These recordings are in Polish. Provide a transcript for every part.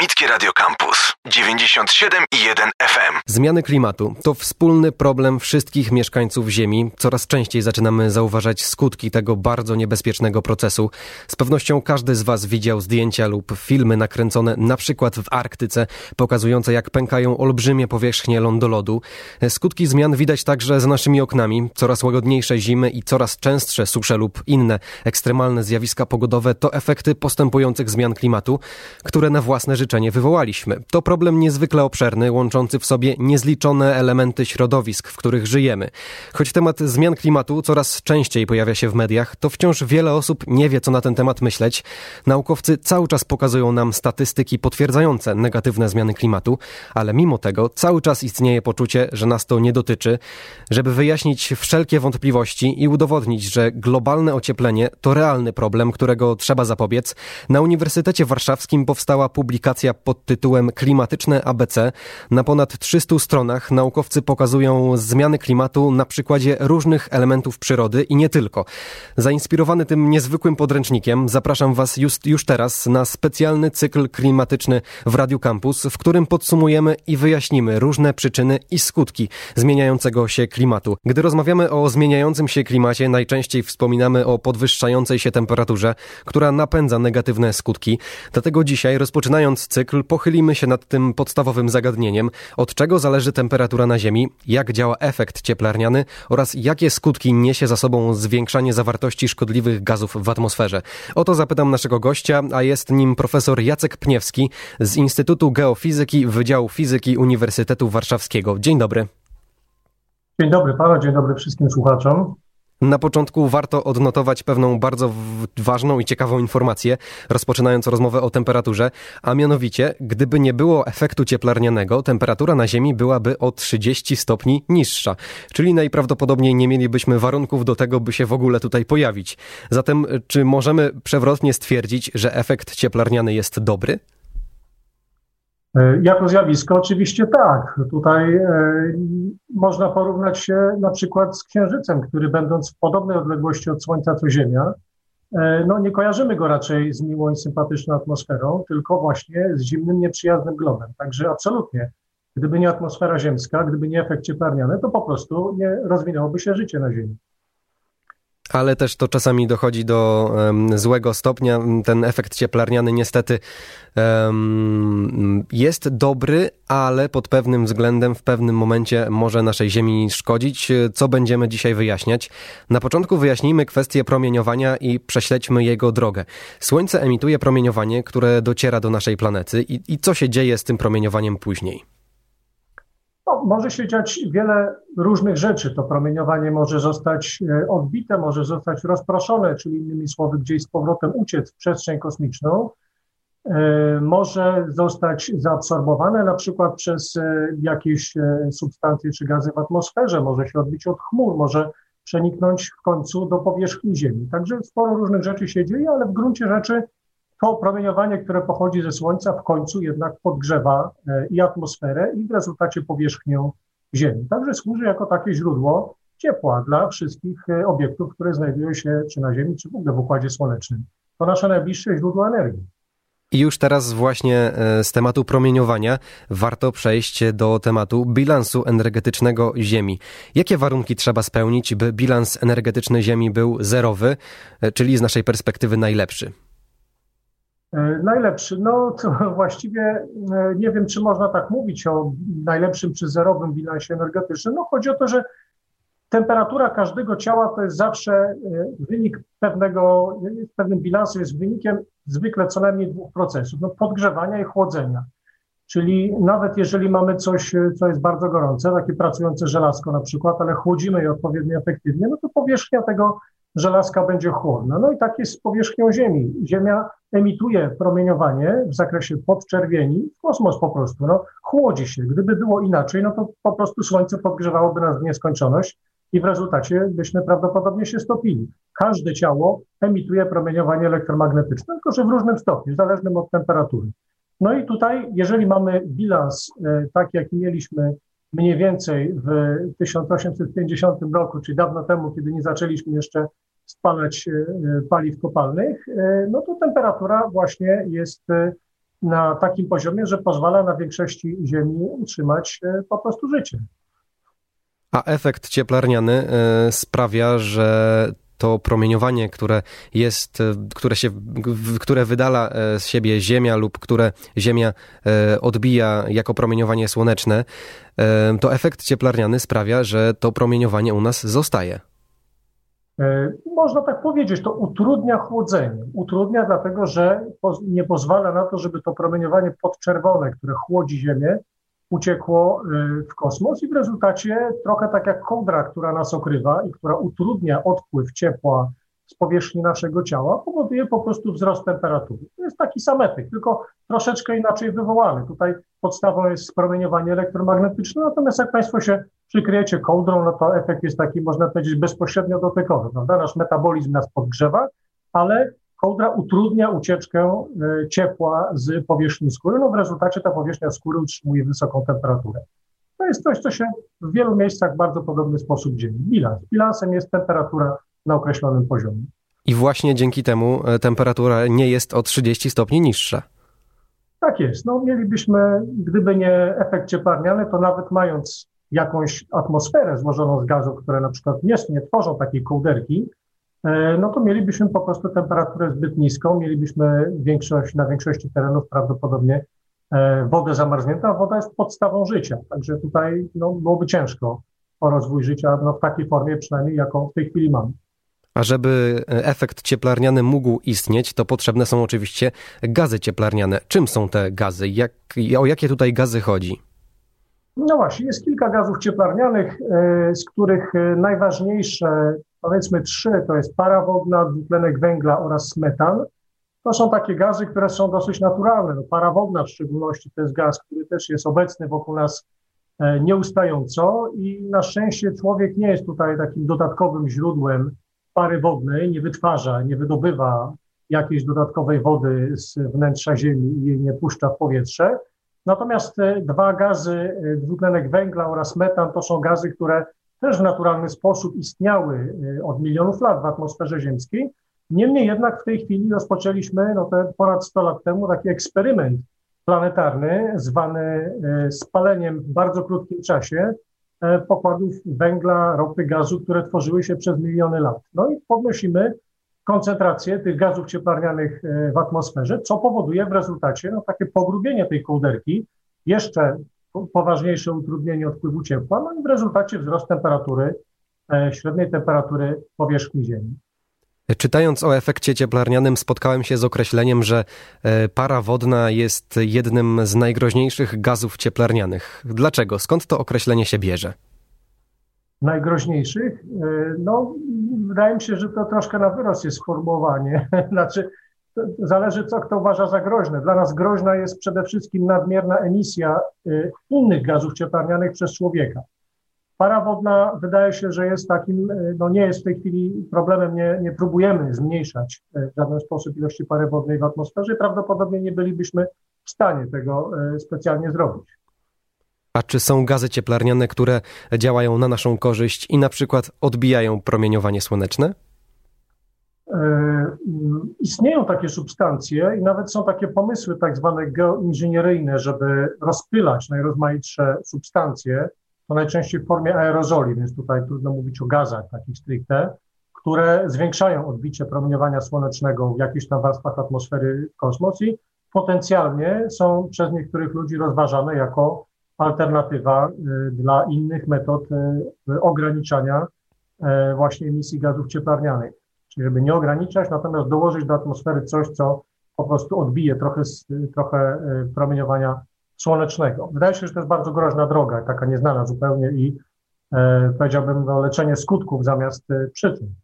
Akademickie Radio Campus 97 i 1 FM. Zmiany klimatu to wspólny problem wszystkich mieszkańców Ziemi. Coraz częściej zaczynamy zauważać skutki tego bardzo niebezpiecznego procesu. Z pewnością każdy z Was widział zdjęcia lub filmy nakręcone na przykład w Arktyce, pokazujące jak pękają olbrzymie powierzchnie lądolodu. Skutki zmian widać także za naszymi oknami. Coraz łagodniejsze zimy i coraz częstsze susze lub inne ekstremalne zjawiska pogodowe to efekty postępujących zmian klimatu, które na własne życzenie wywołaliśmy. To problem niezwykle obszerny, łączący w sobie niezliczone elementy środowisk, w których żyjemy. Choć temat zmian klimatu coraz częściej pojawia się w mediach, to wciąż wiele osób nie wie, co na ten temat myśleć. Naukowcy cały czas pokazują nam statystyki potwierdzające negatywne zmiany klimatu, ale mimo tego cały czas istnieje poczucie, że nas to nie dotyczy. Żeby wyjaśnić wszelkie wątpliwości i udowodnić, że globalne ocieplenie to realny problem, którego trzeba zapobiec, na Uniwersytecie Warszawskim powstała publikacja pod tytułem Klimatyczne ABC. Na ponad 300 stronach naukowcy pokazują zmiany klimatu na przykładzie różnych elementów przyrody i nie tylko. Zainspirowany tym niezwykłym podręcznikiem zapraszam Was już, już teraz na specjalny cykl klimatyczny w Radio Campus, w którym podsumujemy i wyjaśnimy różne przyczyny i skutki zmieniającego się klimatu. Gdy rozmawiamy o zmieniającym się klimacie, najczęściej wspominamy o podwyższającej się temperaturze, która napędza negatywne skutki. Dlatego dzisiaj, rozpoczynając cykl, pochylimy się nad tym podstawowym zagadnieniem, od czego zależy temperatura na Ziemi, jak działa efekt cieplarniany oraz jakie skutki niesie za sobą zwiększanie zawartości szkodliwych gazów w atmosferze. O to zapytam naszego gościa, a jest nim profesor Jacek Pniewski z Instytutu Geofizyki Wydziału Fizyki Uniwersytetu Warszawskiego. Dzień dobry. Dzień dobry panu, dzień dobry wszystkim słuchaczom. Na początku warto odnotować pewną bardzo ważną i ciekawą informację, rozpoczynając rozmowę o temperaturze, a mianowicie, gdyby nie było efektu cieplarnianego, temperatura na Ziemi byłaby o 30 stopni niższa, czyli najprawdopodobniej nie mielibyśmy warunków do tego, by się w ogóle tutaj pojawić. Zatem, czy możemy przewrotnie stwierdzić, że efekt cieplarniany jest dobry? E, jako zjawisko oczywiście tak. Tutaj e, można porównać się na przykład z Księżycem, który będąc w podobnej odległości od Słońca co Ziemia, e, no nie kojarzymy go raczej z miłą i sympatyczną atmosferą, tylko właśnie z zimnym, nieprzyjaznym globem. Także absolutnie, gdyby nie atmosfera ziemska, gdyby nie efekt cieplarniany, to po prostu nie rozwinęłoby się życie na Ziemi ale też to czasami dochodzi do um, złego stopnia. Ten efekt cieplarniany niestety um, jest dobry, ale pod pewnym względem w pewnym momencie może naszej Ziemi szkodzić, co będziemy dzisiaj wyjaśniać. Na początku wyjaśnijmy kwestię promieniowania i prześledźmy jego drogę. Słońce emituje promieniowanie, które dociera do naszej planety i, i co się dzieje z tym promieniowaniem później? No, może się dziać wiele różnych rzeczy. To promieniowanie może zostać e, odbite, może zostać rozproszone, czyli innymi słowy, gdzieś z powrotem uciec w przestrzeń kosmiczną. E, może zostać zaabsorbowane na przykład przez e, jakieś substancje czy gazy w atmosferze, może się odbić od chmur, może przeniknąć w końcu do powierzchni Ziemi. Także sporo różnych rzeczy się dzieje, ale w gruncie rzeczy to promieniowanie, które pochodzi ze Słońca, w końcu jednak podgrzewa e, i atmosferę, i w rezultacie powierzchnię Ziemi. Także służy jako takie źródło ciepła dla wszystkich e, obiektów, które znajdują się czy na Ziemi, czy w ogóle w Układzie Słonecznym. To nasze najbliższe źródło energii. I już teraz właśnie e, z tematu promieniowania warto przejść do tematu bilansu energetycznego Ziemi. Jakie warunki trzeba spełnić, by bilans energetyczny Ziemi był zerowy, czyli z naszej perspektywy najlepszy? E, najlepszy, no to właściwie e, nie wiem, czy można tak mówić o najlepszym czy zerowym bilansie energetycznym. No chodzi o to, że temperatura każdego ciała to jest zawsze e, wynik pewnego, pewnym bilansu jest wynikiem zwykle co najmniej dwóch procesów, no podgrzewania i chłodzenia. Czyli nawet jeżeli mamy coś, co jest bardzo gorące, takie pracujące żelazko na przykład, ale chłodzimy je odpowiednio efektywnie, no to powierzchnia tego żelazka będzie chłodna. No i tak jest z powierzchnią Ziemi. Ziemia emituje promieniowanie w zakresie podczerwieni kosmos po prostu. No, chłodzi się. Gdyby było inaczej, no to po prostu Słońce podgrzewałoby nas w nieskończoność i w rezultacie byśmy prawdopodobnie się stopili. Każde ciało emituje promieniowanie elektromagnetyczne, tylko że w różnym stopniu, zależnym od temperatury. No i tutaj, jeżeli mamy bilans e, taki, jaki mieliśmy mniej więcej w 1850 roku, czyli dawno temu, kiedy nie zaczęliśmy jeszcze spalać e, paliw kopalnych, e, no to temperatura właśnie jest e, na takim poziomie, że pozwala na większości Ziemi utrzymać po prostu życie. A efekt cieplarniany sprawia, że to promieniowanie, które jest, e, które się, które wydala e, z siebie Ziemia lub które Ziemia e, odbija jako promieniowanie słoneczne, to efekt cieplarniany sprawia, że to promieniowanie u nas zostaje. Można tak powiedzieć, to utrudnia chłodzenie. Utrudnia dlatego, że nie pozwala na to, żeby to promieniowanie podczerwone, które chłodzi Ziemię, uciekło y, w kosmos i w rezultacie trochę tak jak kołdra, która nas okrywa i która utrudnia odpływ ciepła z powierzchni naszego ciała, powoduje po prostu wzrost temperatury. To jest taki sam efekt, tylko troszeczkę inaczej wywołany. Tutaj podstawą jest promieniowanie elektromagnetyczne, natomiast jak Państwo się przykryjecie kołdrą, no to efekt jest taki, można powiedzieć, bezpośrednio dotykowy. Prawda? Nasz metabolizm nas podgrzewa, ale kołdra utrudnia ucieczkę e, ciepła z powierzchni skóry. No w rezultacie ta powierzchnia skóry utrzymuje wysoką temperaturę. To jest coś, co się w wielu miejscach w bardzo podobny sposób dzieje. Bilans. Bilansem jest temperatura na określonym poziomie. I właśnie dzięki temu e, temperatura nie jest o 30 stopni niższa. Tak jest. No, mielibyśmy, gdyby nie efekt cieplarniany, to nawet mając jakąś atmosferę złożoną z gazów, które na przykład nie, nie tworzą takiej kołderki, no to mielibyśmy po prostu temperaturę zbyt niską, mielibyśmy większość, na większości terenów prawdopodobnie e, wodę zamarzniętą, a woda jest podstawą życia. Także tutaj no, byłoby ciężko o rozwój życia no, w takiej formie przynajmniej, jaką w tej chwili mamy. A żeby efekt cieplarniany mógł istnieć, to potrzebne są oczywiście gazy cieplarniane. Czym są te gazy? Jak, o jakie tutaj gazy chodzi? No właśnie, jest kilka gazów cieplarnianych, e, z których najważniejsze powiedzmy trzy, to jest para wodna, dwutlenek węgla oraz metan. To są takie gazy, które są dosyć naturalne. No, para wodna w szczególności to jest gaz, który też jest obecny wokół nas e, nieustająco i na szczęście człowiek nie jest tutaj takim dodatkowym źródłem pary wodnej, nie wytwarza, nie wydobywa jakiejś dodatkowej wody z wnętrza Ziemi i jej nie puszcza w powietrze. Natomiast e, dwa gazy, e, dwutlenek węgla oraz metan, to są gazy, które też w naturalny sposób istniały y, od milionów lat w atmosferze ziemskiej. Niemniej jednak w tej chwili rozpoczęliśmy no, te ponad 100 lat temu taki eksperyment planetarny zwany y, spaleniem w bardzo krótkim czasie y, pokładów węgla, ropy, gazu, które tworzyły się przez miliony lat. No i podnosimy koncentrację tych gazów cieplarnianych w atmosferze, co powoduje w rezultacie no, takie pogrubienie tej kołderki, jeszcze poważniejsze utrudnienie odpływu ciepła, no i w rezultacie wzrost temperatury, e, średniej temperatury powierzchni Ziemi. Czytając o efekcie cieplarnianym, spotkałem się z określeniem, że e, para wodna jest jednym z najgroźniejszych gazów cieplarnianych. Dlaczego? Skąd to określenie się bierze? Najgroźniejszych? E, no, wydaje mi się, że to troszkę na wyrost jest sformułowanie. znaczy, zależy, co kto uważa za groźne. Dla nas groźna jest przede wszystkim nadmierna emisja y, innych gazów cieplarnianych przez człowieka. Para wodna wydaje się, że jest takim, y, no nie jest w tej chwili problemem, nie, nie próbujemy zmniejszać y, w żaden sposób ilości pary wodnej w atmosferze. Prawdopodobnie nie bylibyśmy w stanie tego specjalnie zrobić. A czy są gazy cieplarniane, które działają na naszą korzyść i na przykład odbijają promieniowanie słoneczne? E, mm, istnieją takie substancje i nawet są takie pomysły tak zwane geoinżynieryjne, żeby rozpylać najrozmaitsze substancje, to najczęściej w formie aerozoli, więc tutaj trudno mówić o gazach takich stricte, które zwiększają odbicie promieniowania słonecznego w jakichś tam warstwach atmosfery kosmos i potencjalnie są przez niektórych ludzi rozważane jako alternatywa y, dla innych metod y, ograniczania y, właśnie emisji gazów cieplarnianych czyli żeby nie ograniczać, natomiast dołożyć do atmosfery coś, co po prostu odbije trochę, trochę e, promieniowania słonecznego. Wydaje się, że to jest bardzo groźna droga, taka nieznana zupełnie i e, powiedziałbym no, leczenie skutków zamiast e, przyczyn.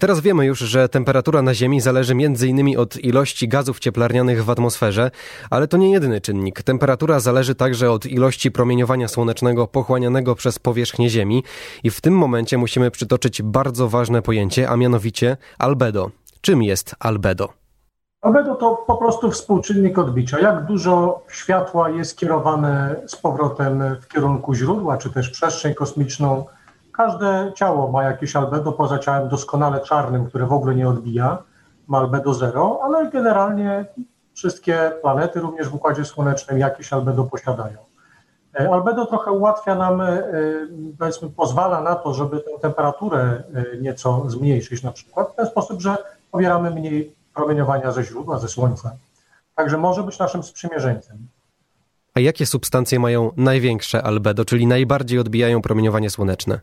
Teraz wiemy już, że temperatura na Ziemi zależy m.in. od ilości gazów cieplarnianych w atmosferze, ale to nie jedyny czynnik. Temperatura zależy także od ilości promieniowania słonecznego pochłanianego przez powierzchnię Ziemi i w tym momencie musimy przytoczyć bardzo ważne pojęcie, a mianowicie albedo. Czym jest albedo? Albedo to po prostu współczynnik odbicia. Jak dużo światła jest kierowane z powrotem w kierunku źródła, czy też przestrzeń kosmiczną Każde ciało ma jakieś albedo poza ciałem doskonale czarnym, które w ogóle nie odbija, ma albedo zero, ale generalnie Wszystkie planety również w Układzie Słonecznym jakieś albedo posiadają. E, albedo trochę ułatwia nam, e, powiedzmy, pozwala na to, żeby tę temperaturę nieco zmniejszyć na przykład w ten sposób, że pobieramy mniej promieniowania ze źródła, ze Słońca. Także może być naszym sprzymierzeńcem. A jakie substancje mają największe albedo, czyli najbardziej odbijają promieniowanie słoneczne?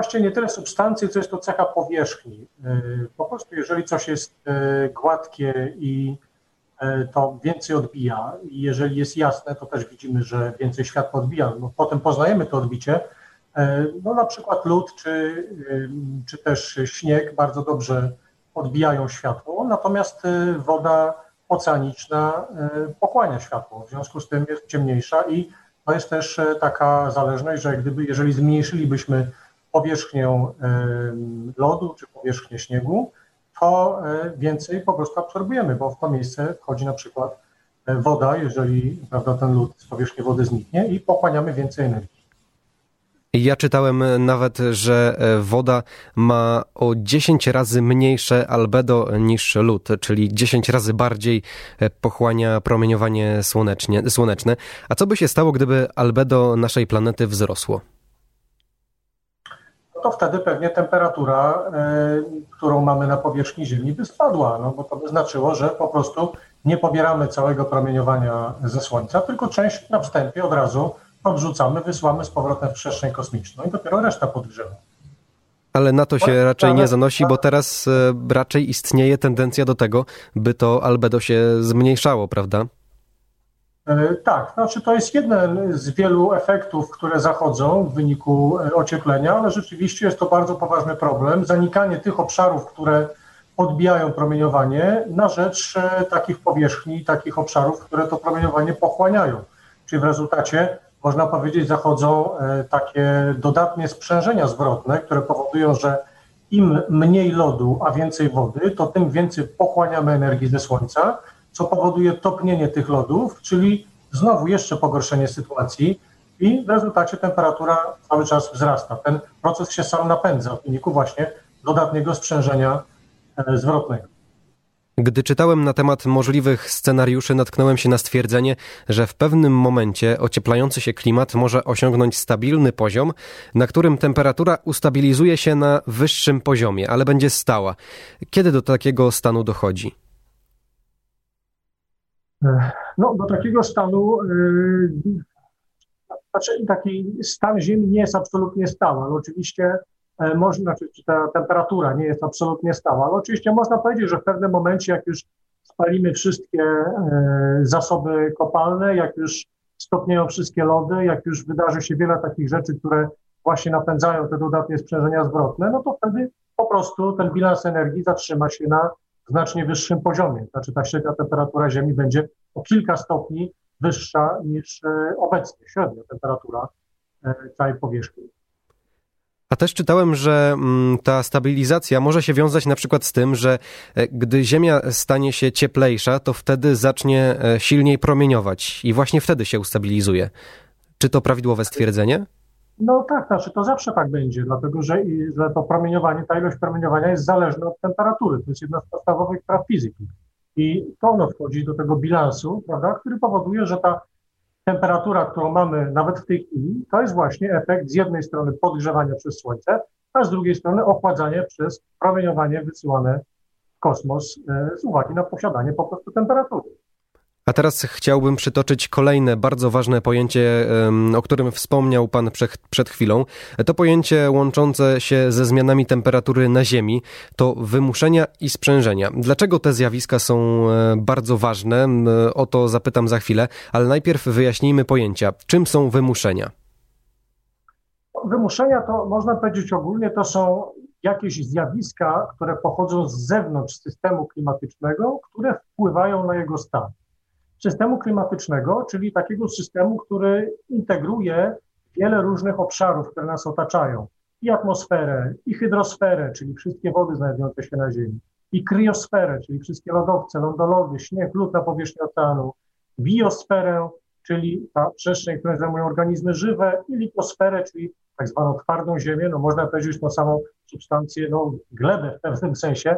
Właściwie nie tyle substancji, co jest to cecha powierzchni. Y, po prostu jeżeli coś jest y, gładkie i y, to więcej odbija i jeżeli jest jasne, to też widzimy, że więcej światła odbija. No, potem poznajemy to odbicie. No na przykład lód czy, czy też śnieg bardzo dobrze odbijają światło, natomiast woda oceaniczna pochłania światło, w związku z tym jest ciemniejsza i to jest też taka zależność, że gdyby, jeżeli zmniejszylibyśmy powierzchnię lodu czy powierzchnię śniegu, to e, więcej po prostu absorbujemy, bo w to miejsce wchodzi na przykład e, woda, jeżeli prawda, ten lód z powierzchni wody zniknie i pochłaniamy więcej energii. Ja czytałem nawet, że e, woda ma o 10 razy mniejsze albedo niż lód, czyli 10 razy bardziej pochłania promieniowanie słoneczne. A co by się stało, gdyby albedo naszej planety wzrosło? To wtedy pewnie temperatura, e, którą mamy na powierzchni Ziemi, by spadła, no bo to by znaczyło, że po prostu nie pobieramy całego promieniowania ze Słońca, tylko część na wstępie od razu odrzucamy, wysyłamy z powrotem w przestrzeń kosmiczną i dopiero reszta podgrzewa. Ale na to się raczej nie zanosi, bo teraz e, raczej istnieje tendencja do tego, by to albedo się zmniejszało, prawda? E, tak, znaczy to jest jeden z wielu efektów, które zachodzą w wyniku e, ocieplenia, ale rzeczywiście jest to bardzo poważny problem. Zanikanie tych obszarów, które odbijają promieniowanie na rzecz e, takich powierzchni, takich obszarów, które to promieniowanie pochłaniają. Czyli w rezultacie, można powiedzieć, zachodzą takie dodatnie sprzężenia zwrotne, które powodują, że im mniej lodu, a więcej wody, to tym więcej pochłaniamy energii ze Słońca, co powoduje topnienie tych lodów, czyli znowu jeszcze pogorszenie sytuacji i w rezultacie temperatura cały czas wzrasta. Ten proces się sam napędza w wyniku właśnie dodatniego sprzężenia e, zwrotnego. Gdy czytałem na temat możliwych scenariuszy, natknąłem się na stwierdzenie, że w pewnym momencie ocieplający się klimat może osiągnąć stabilny poziom, na którym temperatura ustabilizuje się na wyższym poziomie, ale będzie stała. Kiedy do takiego stanu dochodzi? No, do takiego stanu, yy, znaczy taki stan Ziemi nie jest absolutnie stały, ale oczywiście e, można, znaczy ta temperatura nie jest absolutnie stała, ale oczywiście można powiedzieć, że w pewnym momencie, jak już spalimy wszystkie e, zasoby kopalne, jak już stopnieją wszystkie lody, jak już wydarzy się wiele takich rzeczy, które właśnie napędzają te dodatnie sprzężenia zwrotne, no to wtedy po prostu ten bilans energii zatrzyma się na znacznie wyższym poziomie. Znaczy ta średnia temperatura Ziemi będzie o kilka stopni wyższa niż e, obecnie średnia temperatura e, całej powierzchni. A też czytałem, że mm, ta stabilizacja może się wiązać na przykład z tym, że e, gdy Ziemia stanie się cieplejsza, to wtedy zacznie silniej promieniować i właśnie wtedy się ustabilizuje. Czy to prawidłowe stwierdzenie? No tak, znaczy to zawsze tak będzie, dlatego że, że to promieniowanie, ta ilość promieniowania jest zależna od temperatury. To jest jedna z podstawowych praw fizyki. I to ono wchodzi do tego bilansu, prawda, który powoduje, że ta temperatura, którą mamy nawet w tej chwili, to jest właśnie efekt z jednej strony podgrzewania przez Słońce, a z drugiej strony ochładzania przez promieniowanie wysyłane w kosmos e, z uwagi na posiadanie po prostu temperatury. A teraz chciałbym przytoczyć kolejne bardzo ważne pojęcie, o którym wspomniał Pan przed chwilą. To pojęcie łączące się ze zmianami temperatury na Ziemi to wymuszenia i sprzężenia. Dlaczego te zjawiska są e, bardzo ważne? O to zapytam za chwilę, ale najpierw wyjaśnijmy pojęcia. Czym są wymuszenia? Wymuszenia to można powiedzieć ogólnie to są jakieś zjawiska, które pochodzą z zewnątrz systemu klimatycznego, które wpływają na jego stan systemu klimatycznego, czyli takiego systemu, który integruje wiele różnych obszarów, które nas otaczają. I atmosferę, i hydrosferę, czyli wszystkie wody znajdujące się na Ziemi, i kryosferę, czyli wszystkie lodowce, lądolody, śnieg, lód na powierzchni oceanu, biosferę, czyli ta przestrzeń, którą zajmują organizmy żywe, i litosferę, czyli tak zwaną twardą ziemię, no można powiedzieć tą samą substancję, no glebę w pewnym sensie,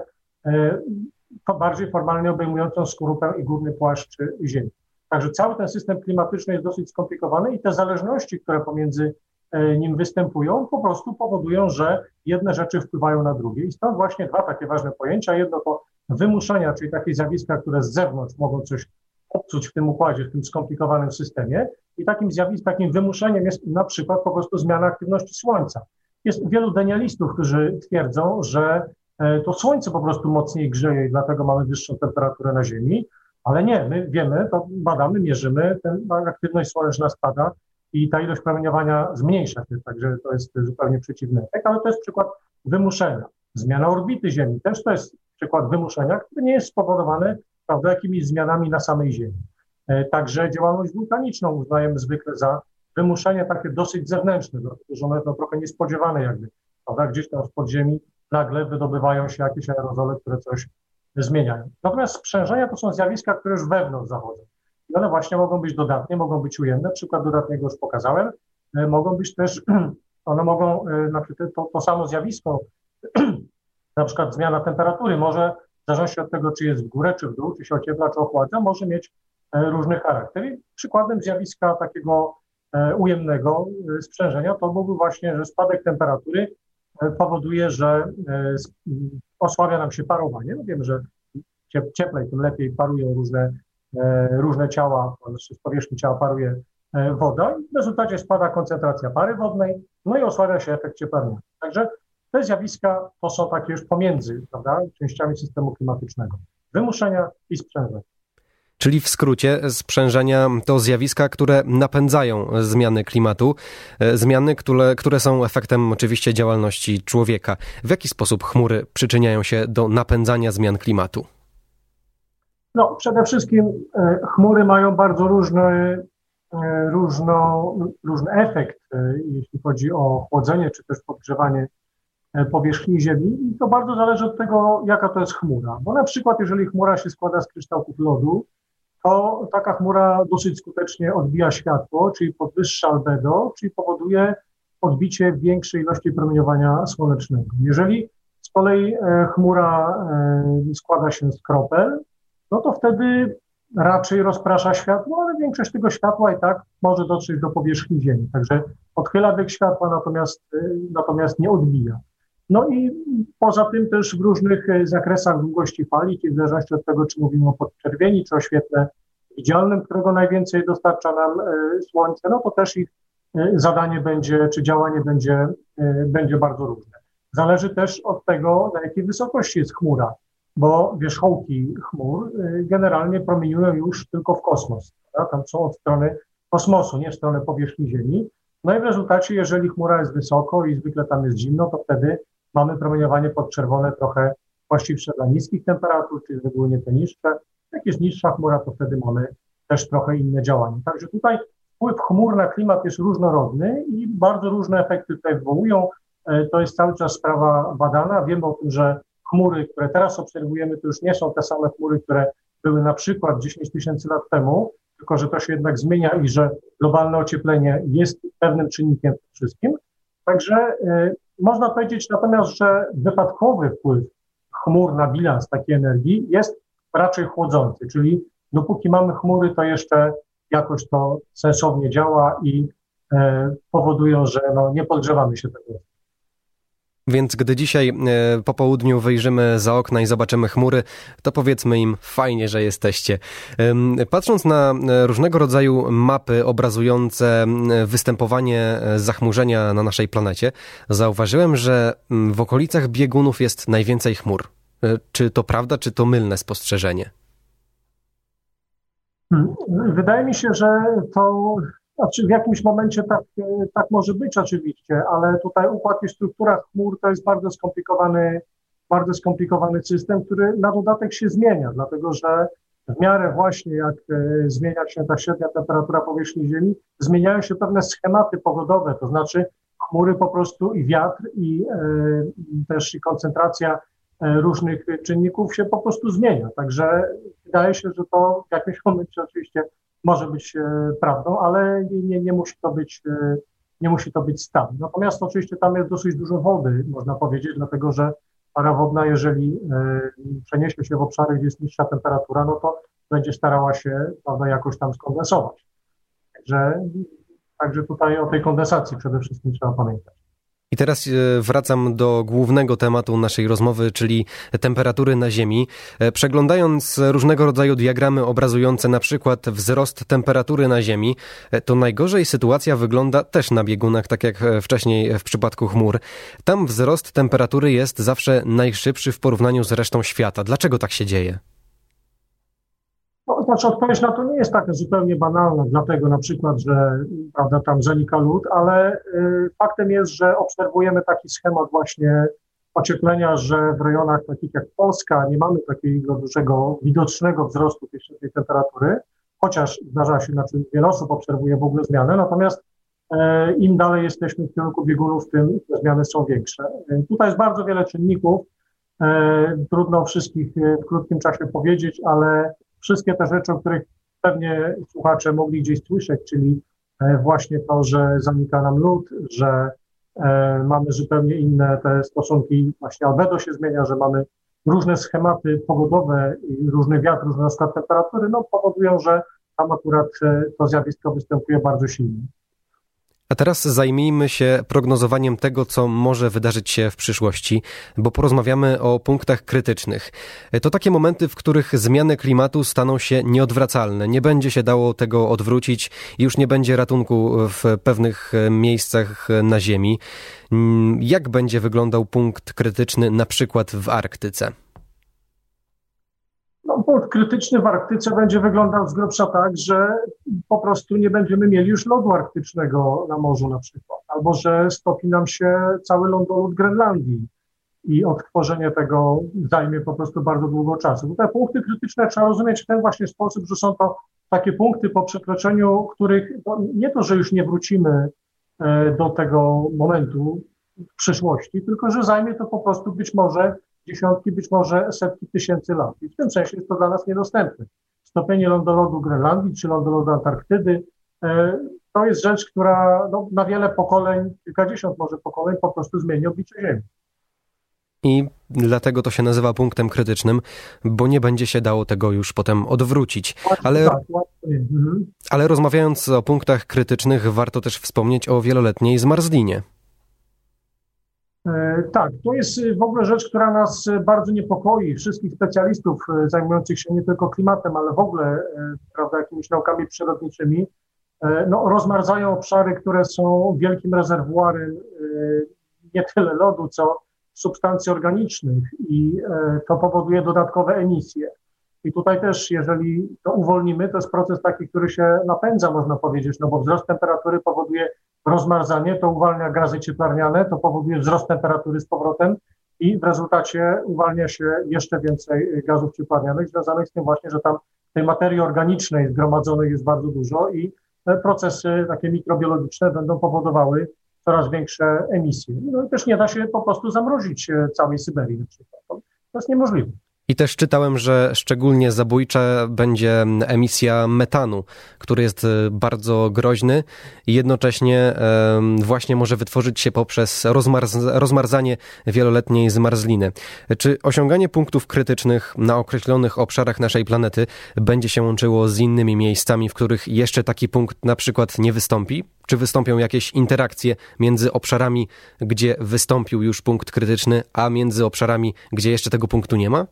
e, bardziej formalnie obejmującą skorupę i górny płaszcz Ziemi. Także cały ten system klimatyczny jest dosyć skomplikowany i te zależności, które pomiędzy e, nim występują, po prostu powodują, że jedne rzeczy wpływają na drugie. I stąd właśnie dwa takie ważne pojęcia. Jedno to wymuszenia, czyli takie zjawiska, które z zewnątrz mogą coś popsuć w tym układzie, w tym skomplikowanym systemie. I takim zjawiskiem, takim wymuszeniem jest na przykład po prostu zmiana aktywności Słońca. Jest wielu denialistów, którzy twierdzą, że to Słońce po prostu mocniej grzeje i dlatego mamy wyższą temperaturę na Ziemi, ale nie, my wiemy, to badamy, mierzymy, ten, aktywność słoneczna spada i ta ilość promieniowania zmniejsza się, także to jest zupełnie przeciwny efekt, ale to jest przykład wymuszenia. Zmiana orbity Ziemi też to jest przykład wymuszenia, który nie jest spowodowany prawda, jakimiś zmianami na samej Ziemi. E, także działalność wulkaniczną uznajemy zwykle za wymuszenie takie dosyć zewnętrzne, dlatego że one są trochę niespodziewane jakby, prawda, gdzieś tam z podziemi nagle wydobywają się jakieś aerozole, które coś zmieniają. Natomiast sprzężenia to są zjawiska, które już wewnątrz zachodzą. I one właśnie mogą być dodatnie, mogą być ujemne. Przykład dodatniego już pokazałem. E, mogą być też, one mogą, e, na przykład to, to samo zjawisko, na przykład zmiana temperatury może, w zależności od tego, czy jest w górę, czy w dół, czy się ociepla, czy ochładza, może mieć e, różny charakter. I przykładem zjawiska takiego ujemnego sprzężenia to byłby właśnie, że spadek temperatury powoduje, że osłabia nam się parowanie. No wiemy, że cieplej, tym lepiej parują różne, e, różne ciała, z powierzchni ciała paruje e, woda i w rezultacie spada koncentracja pary wodnej, no i osłabia się efekt cieplarniany. Także te zjawiska to są takie już pomiędzy prawda, częściami systemu klimatycznego. Wymuszenia i sprzężenia. Czyli w skrócie sprzężenia to zjawiska, które napędzają zmiany klimatu, e, zmiany, które, które są efektem oczywiście działalności człowieka. W jaki sposób chmury przyczyniają się do napędzania zmian klimatu? No, przede wszystkim e, chmury mają bardzo różny, e, różno, różny efekt, jeśli chodzi o chłodzenie czy też podgrzewanie powierzchni Ziemi i to bardzo zależy od tego, jaka to jest chmura. Bo na przykład, jeżeli chmura się składa z kryształków lodu, to taka chmura dosyć skutecznie odbija światło, czyli podwyższa albedo, czyli powoduje odbicie większej ilości promieniowania słonecznego. Jeżeli z kolei e, chmura e, składa się z kropel, no to wtedy raczej rozprasza światło, ale większość tego światła i tak może dotrzeć do powierzchni Ziemi. Także odchyla bieg światła, natomiast, e, natomiast nie odbija. No i poza tym też w różnych e, zakresach długości fali, czyli w zależności od tego, czy mówimy o podczerwieni, czy o świetle widzialnym, którego najwięcej dostarcza nam e, Słońce, no to też ich e, zadanie będzie, czy działanie będzie, będzie bardzo różne. Zależy też od tego, na jakiej wysokości jest chmura, bo wierzchołki chmur generalnie promieniują już tylko w kosmos. Prawda? Tam są od strony kosmosu, nie w stronę powierzchni Ziemi. No i w rezultacie, jeżeli chmura jest wysoko i zwykle tam jest zimno, to wtedy mamy promieniowanie podczerwone trochę właściwsze dla niskich temperatur, czyli z reguły nie te niższe. Jak jest niższa chmura, to wtedy mamy też trochę inne działanie. Także tutaj wpływ chmur na klimat jest różnorodny i bardzo różne efekty tutaj wywołują. E, to jest cały czas sprawa badana. Wiemy o tym, że chmury, które teraz obserwujemy, to już nie są te same chmury, które były na przykład 10 tysięcy lat temu, tylko że to się jednak zmienia i że globalne ocieplenie jest pewnym czynnikiem w wszystkim. Także e, można powiedzieć natomiast, że wypadkowy wpływ chmur na bilans takiej energii jest raczej chłodzący, czyli dopóki mamy chmury, to jeszcze jakoś to sensownie działa i e, powodują, że no, nie podgrzewamy się tego. Więc gdy dzisiaj e, po południu wyjrzymy za okna i zobaczymy chmury, to powiedzmy im fajnie, że jesteście. Patrząc na e, różnego rodzaju mapy obrazujące występowanie e, zachmurzenia na naszej planecie, zauważyłem, że w okolicach biegunów jest najwięcej chmur. Czy to prawda, czy to mylne spostrzeżenie? Hmm, wydaje mi się, że to znaczy w jakimś momencie tak, e, tak może być oczywiście, ale tutaj układ i struktura chmur to jest bardzo skomplikowany, bardzo skomplikowany system, który na dodatek się zmienia, dlatego że w miarę właśnie jak e, zmienia się ta średnia temperatura powierzchni Ziemi, zmieniają się pewne schematy pogodowe, to znaczy chmury po prostu i wiatr i e, też i koncentracja różnych czynników się po prostu zmienia. Także wydaje się, że to w jakimś momencie oczywiście może być e, prawdą, ale nie, nie, musi to być e, nie musi to być stan. Natomiast oczywiście tam jest dosyć dużo wody, można powiedzieć, dlatego że para wodna, jeżeli przeniesie się w obszary, gdzie jest niższa temperatura, no to będzie starała się prawda, jakoś tam skondensować. Także, także tutaj o tej kondensacji przede wszystkim trzeba pamiętać. I teraz e, wracam do głównego tematu naszej rozmowy, czyli temperatury na Ziemi. E, przeglądając różnego rodzaju diagramy obrazujące na przykład wzrost temperatury na Ziemi, e, to najgorzej sytuacja wygląda też na biegunach, tak jak wcześniej w przypadku chmur. Tam wzrost temperatury jest zawsze najszybszy w porównaniu z resztą świata. Dlaczego tak się dzieje? Znaczy odpowiedź na to nie jest taka zupełnie banalna, dlatego na przykład, że prawda, tam zanika lód, ale y, faktem jest, że obserwujemy taki schemat właśnie ocieplenia, że w rejonach takich jak Polska nie mamy takiego dużego, widocznego wzrostu tej, temperatury, chociaż zdarza się, znaczy wiele osób obserwuje w ogóle zmiany, natomiast e, im dalej jesteśmy w kierunku biegunów, tym te zmiany są większe. E, tutaj jest bardzo wiele czynników, e, trudno wszystkich w krótkim czasie powiedzieć, ale wszystkie te rzeczy, o których pewnie słuchacze mogli gdzieś słyszeć, czyli e, właśnie to, że zanika nam lód, że e, mamy zupełnie inne te stosunki, właśnie albedo się zmienia, że mamy różne schematy pogodowe różny wiatr, różne temperatury, no powodują, że tam akurat e, to zjawisko występuje bardzo silnie. A teraz zajmijmy się prognozowaniem tego, co może wydarzyć się w przyszłości, bo porozmawiamy o punktach krytycznych. To takie momenty, w których zmiany klimatu staną się nieodwracalne. Nie będzie się dało tego odwrócić i już nie będzie ratunku w pewnych miejscach na Ziemi. Jak będzie wyglądał punkt krytyczny na przykład w Arktyce? Krytyczny w Arktyce będzie wyglądał z grubsza tak, że po prostu nie będziemy mieli już lodu arktycznego na morzu na przykład, albo że stopi nam się cały lądolud Grenlandii i odtworzenie tego zajmie po prostu bardzo długo czasu. Te punkty krytyczne trzeba rozumieć w ten właśnie sposób, że są to takie punkty po przekroczeniu, których no, nie to, że już nie wrócimy e, do tego momentu w przyszłości, tylko że zajmie to po prostu być może dziesiątki, być może setki tysięcy lat. I w tym sensie jest to dla nas niedostępne. Stopienie lądolodu Grenlandii czy lądolodu Antarktydy e, to jest rzecz, która no, na wiele pokoleń, kilkadziesiąt może pokoleń po prostu zmieni oblicze Ziemi. I dlatego to się nazywa punktem krytycznym, bo nie będzie się dało tego już potem odwrócić. Ale, tak, mhm. ale rozmawiając o punktach krytycznych, warto też wspomnieć o wieloletniej zmarzlinie. E, tak, to jest y, w ogóle rzecz, która nas y, bardzo niepokoi, wszystkich specjalistów y, zajmujących się nie tylko klimatem, ale w ogóle prawda, jakimiś naukami przyrodniczymi. E, no, rozmarzają obszary, które są wielkim rezerwuarem nie tyle lodu, co substancji organicznych i e, to powoduje dodatkowe emisje. I tutaj też, jeżeli to uwolnimy, to jest proces taki, który się napędza, można powiedzieć, no bo wzrost temperatury powoduje rozmarzanie, to uwalnia gazy cieplarniane, to powoduje wzrost temperatury z powrotem i w rezultacie uwalnia się jeszcze więcej gazów cieplarnianych, związanych z tym właśnie, że tam tej materii organicznej zgromadzonej jest bardzo dużo i procesy takie mikrobiologiczne będą powodowały coraz większe emisje. No i też nie da się po prostu zamrozić całej Syberii na przykład. To jest niemożliwe. I też czytałem, że szczególnie zabójcza będzie emisja metanu, który jest e, bardzo groźny i jednocześnie właśnie może wytworzyć się poprzez rozmarz rozmarzanie wieloletniej zmarzliny. Czy osiąganie punktów krytycznych na określonych obszarach naszej planety będzie się łączyło z innymi miejscami, w których jeszcze taki punkt na przykład nie wystąpi? Czy wystąpią jakieś interakcje między obszarami, gdzie wystąpił już punkt krytyczny, a między obszarami, gdzie jeszcze tego punktu nie ma?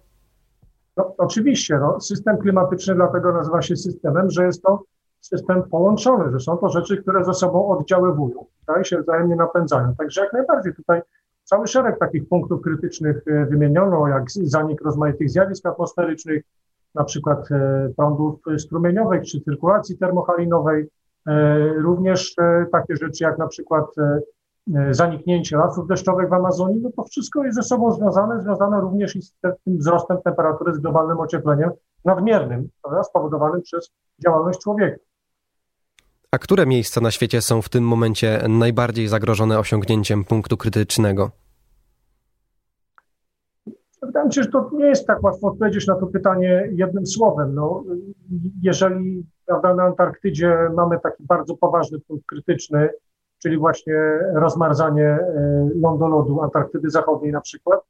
No, oczywiście, no, system klimatyczny dlatego nazywa się systemem, że jest to system połączony, że są to rzeczy, które ze sobą oddziaływują, tak, się wzajemnie napędzają. Także jak najbardziej tutaj cały szereg takich punktów krytycznych e, wymieniono, jak zanik rozmaitych zjawisk atmosferycznych, na przykład e, prądów strumieniowych czy cyrkulacji termochalinowej, e, również takie rzeczy jak na przykład E, zaniknięcie lasów deszczowych w Amazonii, no to wszystko jest ze sobą związane, związane również i z tym wzrostem temperatury, z globalnym ociepleniem nadmiernym, prawda, spowodowanym przez działalność człowieka. A które miejsca na świecie są w tym momencie najbardziej zagrożone osiągnięciem punktu krytycznego? Wydaje mi się, że to nie jest tak łatwo odpowiedzieć na to pytanie jednym słowem. No, jeżeli prawda, na Antarktydzie mamy taki bardzo poważny punkt krytyczny, czyli właśnie rozmarzanie e, lądolodu Antarktydy Zachodniej na przykład,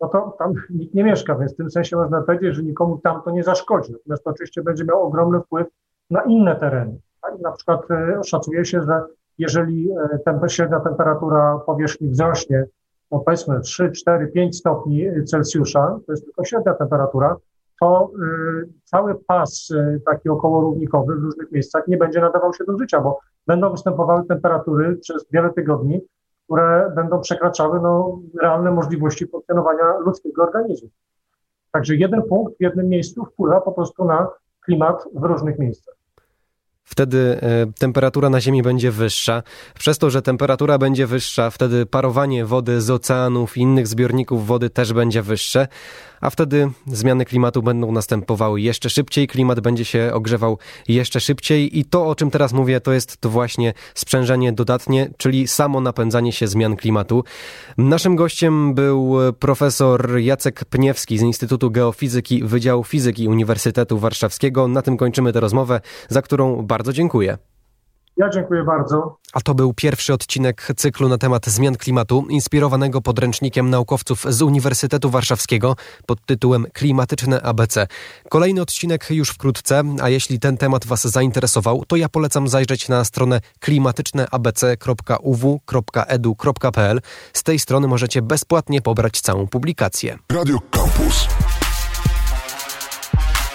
no to tam nikt nie mieszka, więc w tym sensie można powiedzieć, że nikomu tam to nie zaszkodzi. Natomiast to oczywiście będzie miało ogromny wpływ na inne tereny. Tak? Na przykład szacuje się, że jeżeli ten, średnia temperatura powierzchni wzrośnie, no powiedzmy 3, 4, 5 stopni Celsjusza, to jest tylko średnia temperatura, to y, cały pas y, taki okołorównikowy w różnych miejscach nie będzie nadawał się do życia, bo będą występowały temperatury przez wiele tygodni, które będą przekraczały no, realne możliwości funkcjonowania ludzkiego organizmu. Także jeden punkt w jednym miejscu wpływa po prostu na klimat w różnych miejscach. Wtedy e, temperatura na Ziemi będzie wyższa. Przez to, że temperatura będzie wyższa, wtedy parowanie wody z oceanów i innych zbiorników wody też będzie wyższe a wtedy zmiany klimatu będą następowały jeszcze szybciej, klimat będzie się ogrzewał jeszcze szybciej i to, o czym teraz mówię, to jest to właśnie sprzężenie dodatnie, czyli samo napędzanie się zmian klimatu. Naszym gościem był profesor Jacek Pniewski z Instytutu Geofizyki Wydziału Fizyki Uniwersytetu Warszawskiego. Na tym kończymy tę rozmowę, za którą bardzo dziękuję. Ja dziękuję bardzo. A to był pierwszy odcinek cyklu na temat zmian klimatu, inspirowanego podręcznikiem naukowców z Uniwersytetu Warszawskiego pod tytułem Klimatyczne ABC. Kolejny odcinek już wkrótce, a jeśli ten temat Was zainteresował, to ja polecam zajrzeć na stronę klimatyczneabc.uw.edu.pl. Z tej strony możecie bezpłatnie pobrać całą publikację. Radio Campus.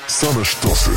Same sztosy.